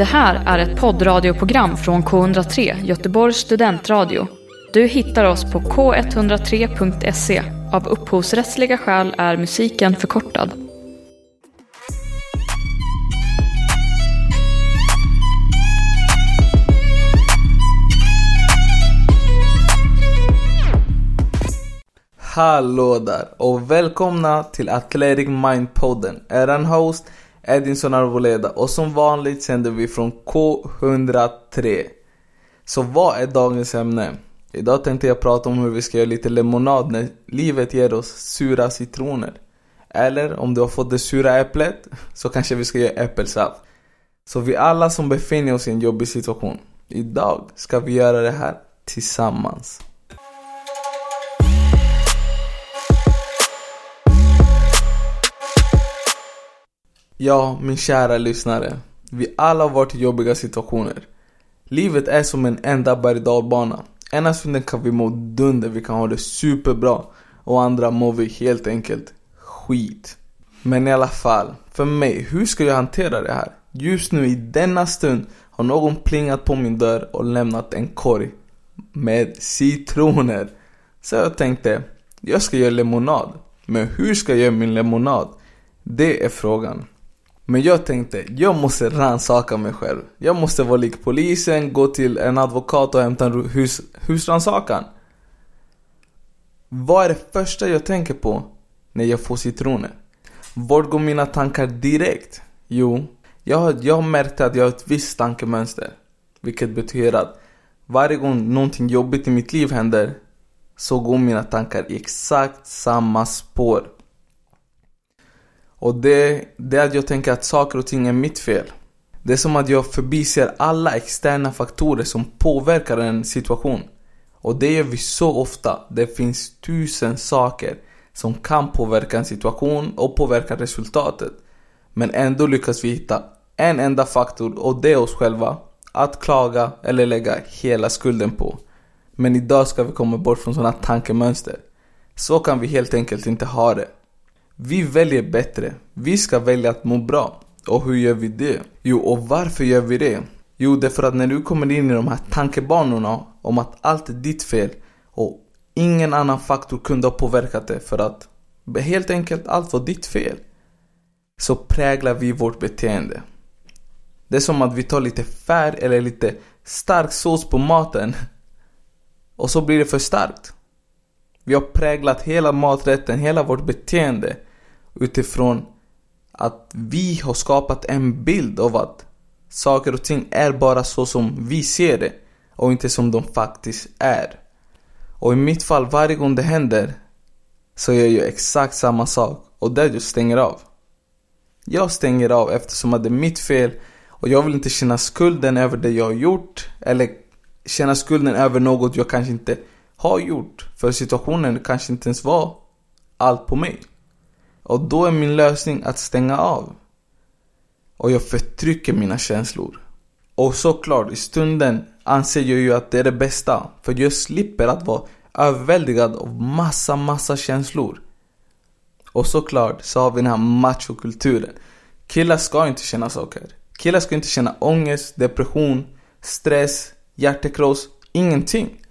Det här är ett poddradioprogram från K103, Göteborgs studentradio. Du hittar oss på k103.se. Av upphovsrättsliga skäl är musiken förkortad. Hallå där och välkomna till Athletic Mind-podden. Er host Edinson Arboleda och som vanligt sänder vi från K103. Så vad är dagens ämne? Idag tänkte jag prata om hur vi ska göra lite lemonad när livet ger oss sura citroner. Eller om du har fått det sura äpplet så kanske vi ska göra äppelsaft. Så vi alla som befinner oss i en jobbig situation. Idag ska vi göra det här tillsammans. Ja, min kära lyssnare. Vi alla har varit i jobbiga situationer. Livet är som en enda berg dalbana. Ena stunden kan vi må dunder, vi kan ha det superbra. Och andra mår vi helt enkelt skit. Men i alla fall, för mig, hur ska jag hantera det här? Just nu i denna stund har någon plingat på min dörr och lämnat en korg med citroner. Så jag tänkte, jag ska göra lemonad. Men hur ska jag göra min lemonad? Det är frågan. Men jag tänkte, jag måste rannsaka mig själv. Jag måste vara lik polisen, gå till en advokat och hämta en hus, husrannsakan. Vad är det första jag tänker på när jag får citroner? Vart går mina tankar direkt? Jo, jag har, jag har märkt att jag har ett visst tankemönster. Vilket betyder att varje gång någonting jobbigt i mitt liv händer så går mina tankar i exakt samma spår. Och det, det är att jag tänker att saker och ting är mitt fel. Det är som att jag förbiser alla externa faktorer som påverkar en situation. Och det gör vi så ofta. Det finns tusen saker som kan påverka en situation och påverka resultatet. Men ändå lyckas vi hitta en enda faktor och det är oss själva. Att klaga eller lägga hela skulden på. Men idag ska vi komma bort från sådana tankemönster. Så kan vi helt enkelt inte ha det. Vi väljer bättre. Vi ska välja att må bra. Och hur gör vi det? Jo, och varför gör vi det? Jo, det är för att när du kommer in i de här tankebanorna om att allt är ditt fel och ingen annan faktor kunde ha påverkat det för att helt enkelt allt var ditt fel. Så präglar vi vårt beteende. Det är som att vi tar lite färg eller lite stark sås på maten och så blir det för starkt. Vi har präglat hela maträtten, hela vårt beteende utifrån att vi har skapat en bild av att saker och ting är bara så som vi ser det och inte som de faktiskt är. Och i mitt fall, varje gång det händer så gör jag exakt samma sak och det är jag stänger av. Jag stänger av eftersom att det är mitt fel och jag vill inte känna skulden över det jag har gjort eller känna skulden över något jag kanske inte har gjort. För situationen kanske inte ens var allt på mig. Och då är min lösning att stänga av. Och jag förtrycker mina känslor. Och såklart, i stunden anser jag ju att det är det bästa. För jag slipper att vara överväldigad av massa, massa känslor. Och såklart så har vi den här machokulturen. Killar ska inte känna saker. Killar ska inte känna ångest, depression, stress, hjärtekross, ingenting.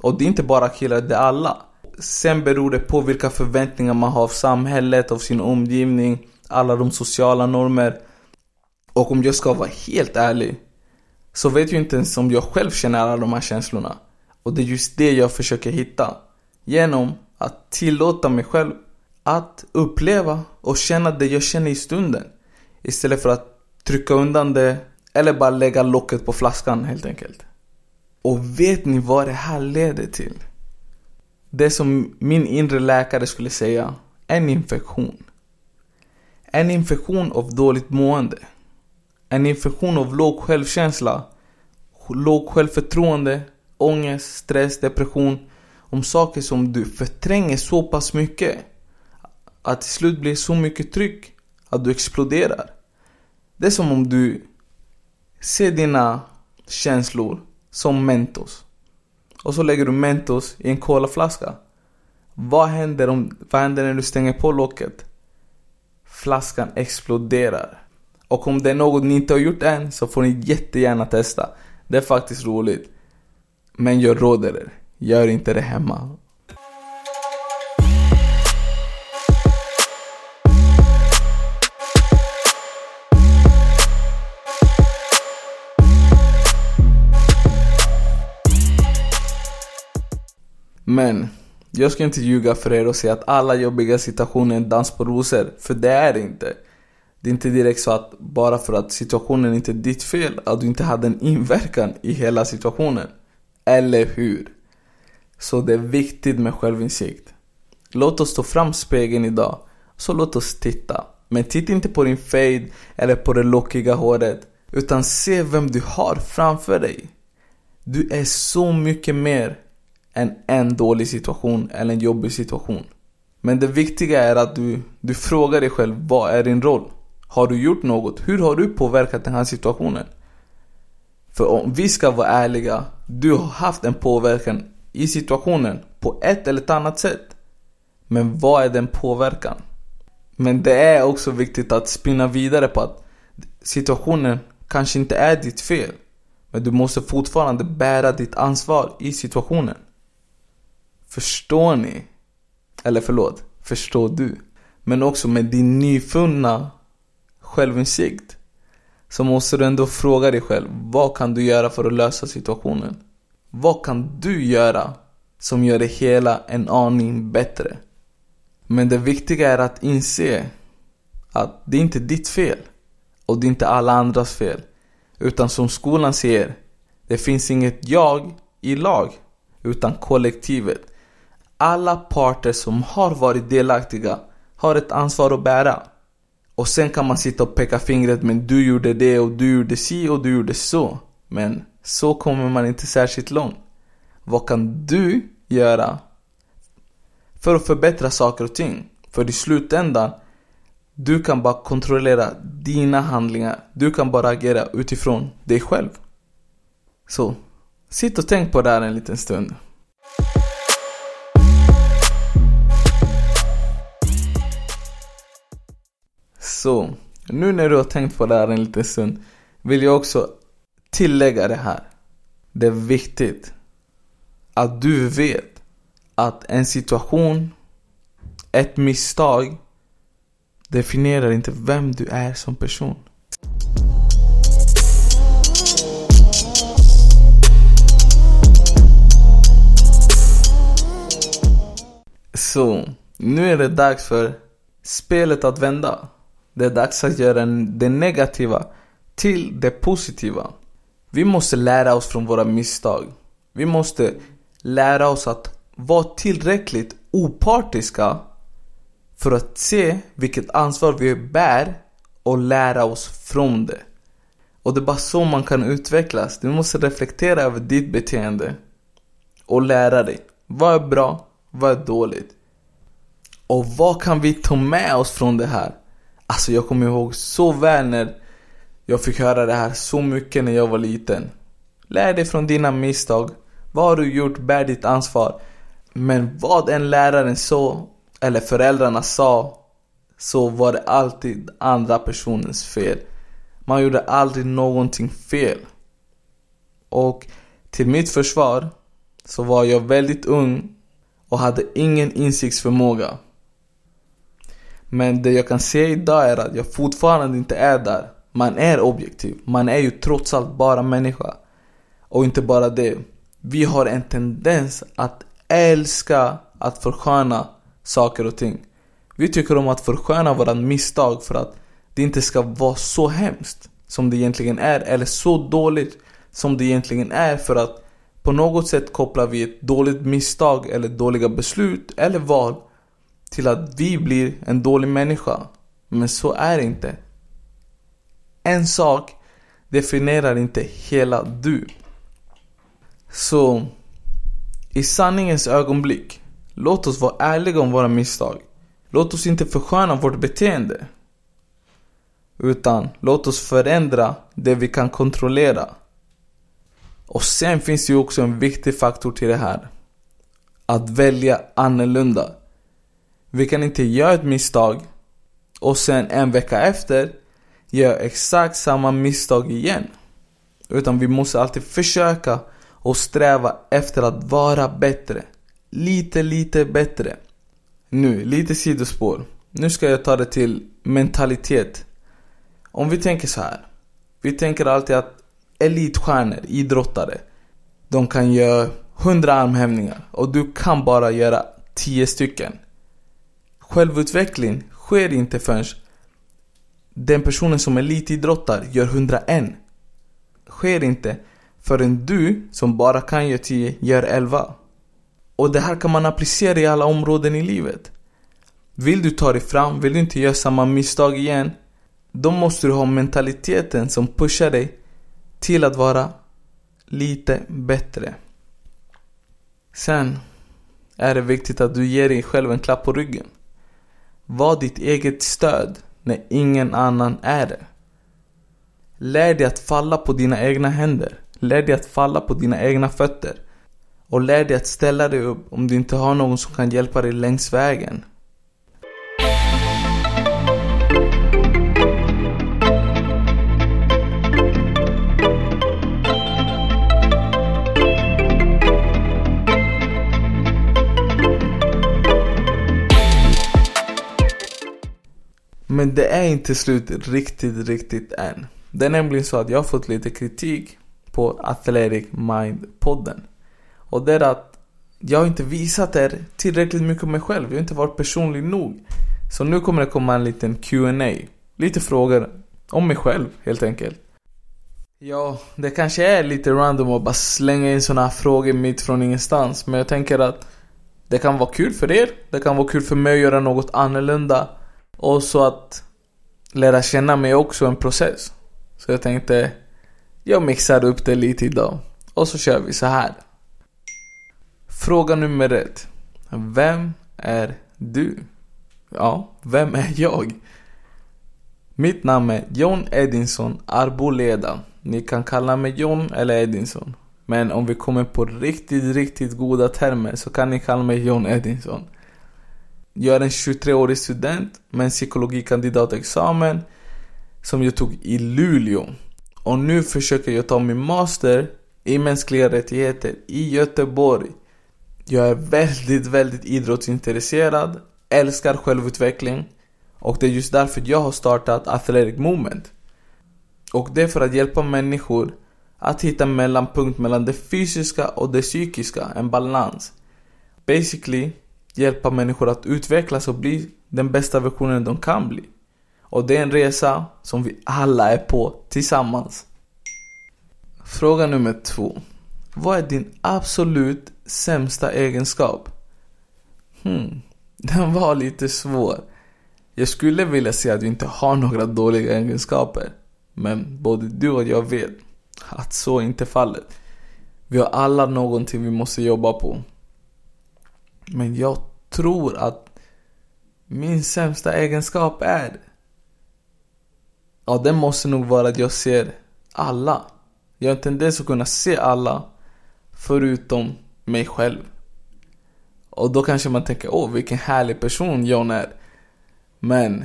Och det är inte bara killar, det är alla. Sen beror det på vilka förväntningar man har av samhället, av sin omgivning, alla de sociala normer. Och om jag ska vara helt ärlig så vet jag inte ens om jag själv känner alla de här känslorna. Och det är just det jag försöker hitta. Genom att tillåta mig själv att uppleva och känna det jag känner i stunden. Istället för att trycka undan det eller bara lägga locket på flaskan helt enkelt. Och vet ni vad det här leder till? Det som min inre läkare skulle säga, en infektion. En infektion av dåligt mående. En infektion av låg självkänsla, låg självförtroende, ångest, stress, depression. Om saker som du förtränger så pass mycket att till slut blir så mycket tryck att du exploderar. Det är som om du ser dina känslor som Mentos. Och så lägger du Mentos i en colaflaska. Vad händer, om, vad händer när du stänger på locket? Flaskan exploderar. Och om det är något ni inte har gjort än så får ni jättegärna testa. Det är faktiskt roligt. Men jag råder er, gör inte det hemma. Men jag ska inte ljuga för er och säga att alla jobbiga situationer är en dans på rosor, för det är det inte. Det är inte direkt så att bara för att situationen inte är ditt fel, att du inte hade en inverkan i hela situationen. Eller hur? Så det är viktigt med självinsikt. Låt oss ta fram spegeln idag, så låt oss titta. Men titta inte på din fade eller på det lockiga håret, utan se vem du har framför dig. Du är så mycket mer än en dålig situation eller en jobbig situation. Men det viktiga är att du, du frågar dig själv, vad är din roll? Har du gjort något? Hur har du påverkat den här situationen? För om vi ska vara ärliga, du har haft en påverkan i situationen på ett eller ett annat sätt. Men vad är den påverkan? Men det är också viktigt att spinna vidare på att situationen kanske inte är ditt fel. Men du måste fortfarande bära ditt ansvar i situationen. Förstår ni? Eller förlåt, förstår du? Men också med din nyfunna självinsikt så måste du ändå fråga dig själv, vad kan du göra för att lösa situationen? Vad kan du göra som gör det hela en aning bättre? Men det viktiga är att inse att det är inte ditt fel och det är inte alla andras fel. Utan som skolan säger, det finns inget jag i lag utan kollektivet. Alla parter som har varit delaktiga har ett ansvar att bära. Och sen kan man sitta och peka fingret men du gjorde det och du gjorde si och du gjorde så. Men så kommer man inte särskilt långt. Vad kan du göra för att förbättra saker och ting? För i slutändan, du kan bara kontrollera dina handlingar. Du kan bara agera utifrån dig själv. Så, sitt och tänk på det här en liten stund. Så, nu när du har tänkt på det här en liten stund vill jag också tillägga det här. Det är viktigt att du vet att en situation, ett misstag definierar inte vem du är som person. Så, nu är det dags för spelet att vända. Det är dags att göra det negativa till det positiva. Vi måste lära oss från våra misstag. Vi måste lära oss att vara tillräckligt opartiska för att se vilket ansvar vi bär och lära oss från det. Och det är bara så man kan utvecklas. Du måste reflektera över ditt beteende och lära dig. Vad är bra? Vad är dåligt? Och vad kan vi ta med oss från det här? Alltså jag kommer ihåg så väl när jag fick höra det här så mycket när jag var liten. Lär dig från dina misstag. Vad har du gjort? Bär ditt ansvar. Men vad en läraren sa, eller föräldrarna sa, så var det alltid andra personens fel. Man gjorde aldrig någonting fel. Och till mitt försvar så var jag väldigt ung och hade ingen insiktsförmåga. Men det jag kan säga idag är att jag fortfarande inte är där. Man är objektiv. Man är ju trots allt bara människa. Och inte bara det. Vi har en tendens att älska att försköna saker och ting. Vi tycker om att försköna våra misstag för att det inte ska vara så hemskt som det egentligen är. Eller så dåligt som det egentligen är för att på något sätt kopplar vi ett dåligt misstag eller dåliga beslut eller val till att vi blir en dålig människa. Men så är det inte. En sak definierar inte hela du. Så, i sanningens ögonblick, låt oss vara ärliga om våra misstag. Låt oss inte försköna vårt beteende. Utan låt oss förändra det vi kan kontrollera. Och sen finns det ju också en viktig faktor till det här. Att välja annorlunda. Vi kan inte göra ett misstag och sen en vecka efter göra exakt samma misstag igen. Utan vi måste alltid försöka och sträva efter att vara bättre. Lite, lite bättre. Nu, lite sidospår. Nu ska jag ta det till mentalitet. Om vi tänker så här. Vi tänker alltid att elitstjärnor, idrottare, de kan göra 100 armhävningar och du kan bara göra 10 stycken. Självutveckling sker inte förrän den personen som elitidrottar gör 101. Sker inte förrän du som bara kan göra 10 gör 11. Och det här kan man applicera i alla områden i livet. Vill du ta dig fram, vill du inte göra samma misstag igen, då måste du ha mentaliteten som pushar dig till att vara lite bättre. Sen är det viktigt att du ger dig själv en klapp på ryggen. Var ditt eget stöd när ingen annan är det. Lär dig att falla på dina egna händer. Lär dig att falla på dina egna fötter. Och lär dig att ställa dig upp om du inte har någon som kan hjälpa dig längs vägen. Men det är inte slut riktigt, riktigt än. Det är nämligen så att jag har fått lite kritik på Athletic Mind-podden. Och det är att jag har inte visat er tillräckligt mycket om mig själv. Jag har inte varit personlig nog. Så nu kommer det komma en liten Q&A. Lite frågor om mig själv helt enkelt. Ja, det kanske är lite random att bara slänga in såna här frågor mitt från ingenstans. Men jag tänker att det kan vara kul för er. Det kan vara kul för mig att göra något annorlunda. Och så att lära känna mig också en process. Så jag tänkte, jag mixar upp det lite idag. Och så kör vi så här. Fråga nummer ett. Vem är du? Ja, vem är jag? Mitt namn är John Edinson Arboleda. Ni kan kalla mig John eller Edinson. Men om vi kommer på riktigt, riktigt goda termer så kan ni kalla mig John Edinson. Jag är en 23-årig student med en psykologikandidatexamen som jag tog i Luleå. Och nu försöker jag ta min master i mänskliga rättigheter i Göteborg. Jag är väldigt, väldigt idrottsintresserad, älskar självutveckling och det är just därför jag har startat Athletic Movement. Och det är för att hjälpa människor att hitta mellanpunkt mellan det fysiska och det psykiska, en balans. Basically hjälpa människor att utvecklas och bli den bästa versionen de kan bli. Och det är en resa som vi alla är på tillsammans. Fråga nummer två. Vad är din absolut sämsta egenskap? Hmm, den var lite svår. Jag skulle vilja säga att du inte har några dåliga egenskaper. Men både du och jag vet att så inte är fallet. Vi har alla någonting vi måste jobba på. Men jag tror att min sämsta egenskap är Ja, det måste nog vara att jag ser alla. Jag har en tendens att kunna se alla förutom mig själv. Och då kanske man tänker, åh vilken härlig person John är. Men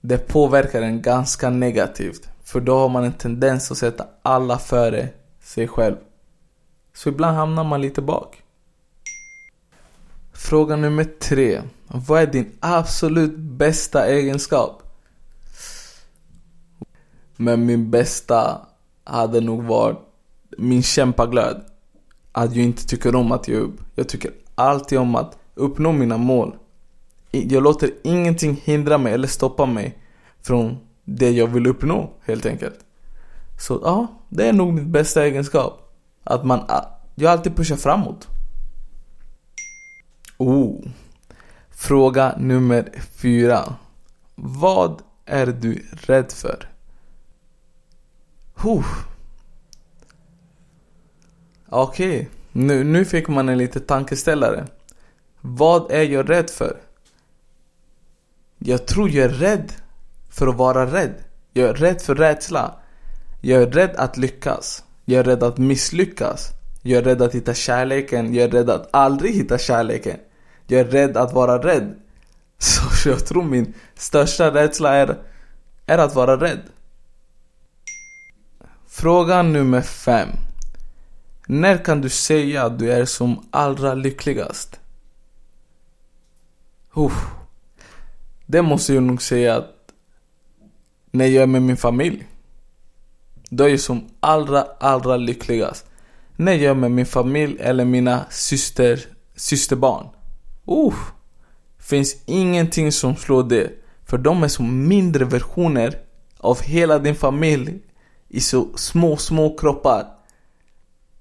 det påverkar en ganska negativt. För då har man en tendens att sätta alla före sig själv. Så ibland hamnar man lite bak. Fråga nummer tre. Vad är din absolut bästa egenskap? Men min bästa hade nog varit min kämpaglöd. Att jag inte tycker om att ge upp. Jag tycker alltid om att uppnå mina mål. Jag låter ingenting hindra mig eller stoppa mig från det jag vill uppnå helt enkelt. Så ja, det är nog min bästa egenskap. Att man, jag alltid pushar framåt. Oh. Fråga nummer fyra. Vad är du rädd för? Okej, okay. nu, nu fick man en liten tankeställare. Vad är jag rädd för? Jag tror jag är rädd för att vara rädd. Jag är rädd för rädsla. Jag är rädd att lyckas. Jag är rädd att misslyckas. Jag är rädd att hitta kärleken. Jag är rädd att aldrig hitta kärleken. Jag är rädd att vara rädd. Så jag tror min största rädsla är är att vara rädd. Fråga nummer fem. När kan du säga att du är som allra lyckligast? Uff. Det måste jag nog säga att när jag är med min familj. Då är jag som allra, allra lyckligast. När jag är med min familj eller mina syster, systerbarn. Uh, Finns ingenting som slår det. För de är som mindre versioner av hela din familj i så små, små kroppar.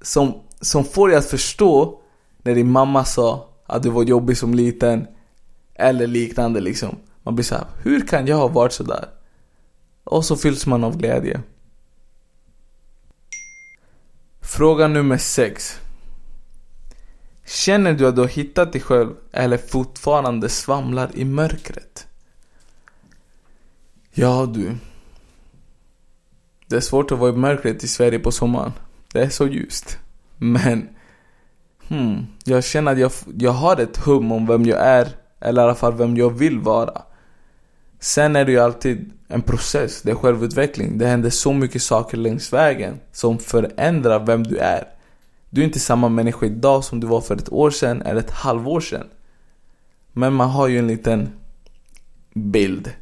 Som, som får dig att förstå när din mamma sa att du var jobbig som liten. Eller liknande liksom. Man blir såhär, hur kan jag ha varit sådär? Och så fylls man av glädje. Fråga nummer 6. Känner du att du har hittat dig själv eller fortfarande svamlar i mörkret? Ja du. Det är svårt att vara i mörkret i Sverige på sommaren. Det är så ljust. Men, hmm, jag känner att jag, jag har ett hum om vem jag är, eller i alla fall vem jag vill vara. Sen är det ju alltid en process, det är självutveckling. Det händer så mycket saker längs vägen som förändrar vem du är. Du är inte samma människa idag som du var för ett år sedan eller ett halvår sedan. Men man har ju en liten bild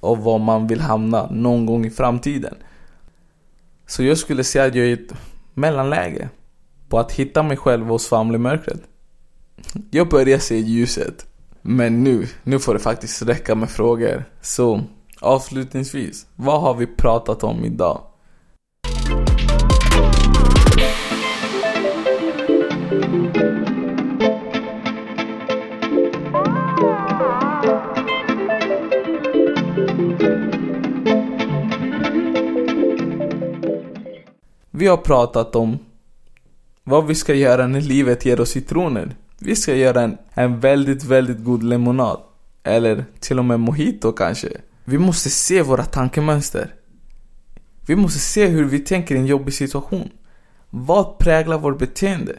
av var man vill hamna någon gång i framtiden. Så jag skulle säga att jag är i ett mellanläge på att hitta mig själv och svamla i mörkret. Jag börjar se ljuset. Men nu, nu får det faktiskt räcka med frågor. Så avslutningsvis, vad har vi pratat om idag? Vi har pratat om vad vi ska göra när livet ger oss citroner. Vi ska göra en, en väldigt, väldigt god lemonad. Eller till och med mojito kanske. Vi måste se våra tankemönster. Vi måste se hur vi tänker i en jobbig situation. Vad präglar vårt beteende?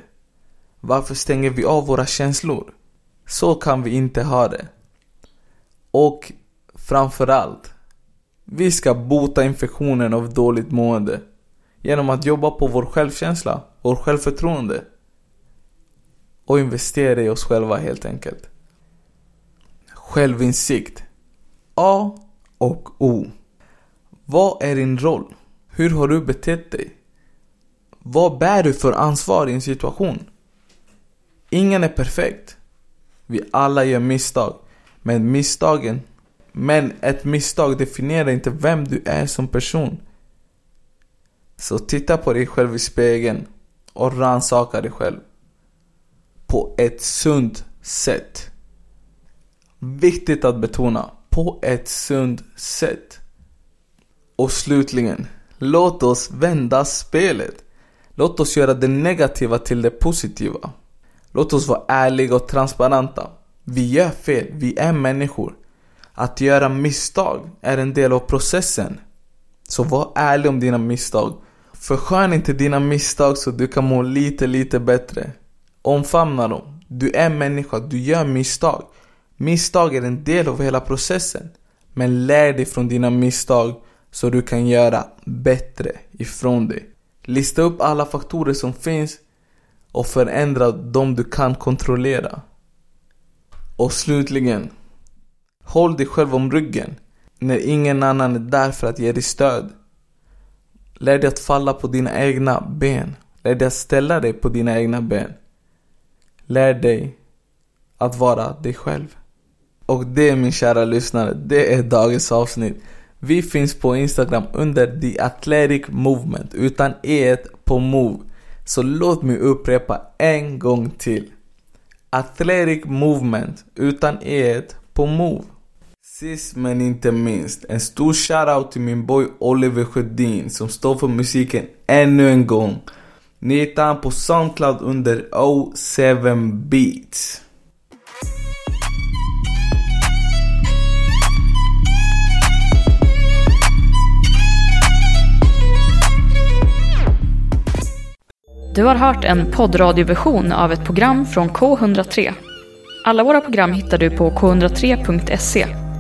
Varför stänger vi av våra känslor? Så kan vi inte ha det. Och framförallt, vi ska bota infektionen av dåligt mående genom att jobba på vår självkänsla, vår självförtroende och investera i oss själva helt enkelt. Självinsikt. A och O. Vad är din roll? Hur har du betett dig? Vad bär du för ansvar i en situation? Ingen är perfekt. Vi alla gör misstag. Men misstagen men ett misstag definierar inte vem du är som person. Så titta på dig själv i spegeln och rannsaka dig själv. På ett sunt sätt. Viktigt att betona. På ett sunt sätt. Och slutligen, låt oss vända spelet. Låt oss göra det negativa till det positiva. Låt oss vara ärliga och transparenta. Vi gör fel, vi är människor. Att göra misstag är en del av processen. Så var ärlig om dina misstag Förskön inte dina misstag så du kan må lite, lite bättre. Omfamna dem. Du är människa, du gör misstag. Misstag är en del av hela processen. Men lär dig från dina misstag så du kan göra bättre ifrån dig. Lista upp alla faktorer som finns och förändra dem du kan kontrollera. Och slutligen, håll dig själv om ryggen när ingen annan är där för att ge dig stöd. Lär dig att falla på dina egna ben. Lär dig att ställa dig på dina egna ben. Lär dig att vara dig själv. Och det min kära lyssnare, det är dagens avsnitt. Vi finns på Instagram under The Athletic Movement utan e på move. Så låt mig upprepa en gång till. Athletic Movement utan e på move. Sist men inte minst, en stor shoutout till min boy Oliver Sjödin som står för musiken ännu en gång. Ni hittar han på Soundcloud under O7 Beats. Du har hört en poddradioversion av ett program från K103. Alla våra program hittar du på k103.se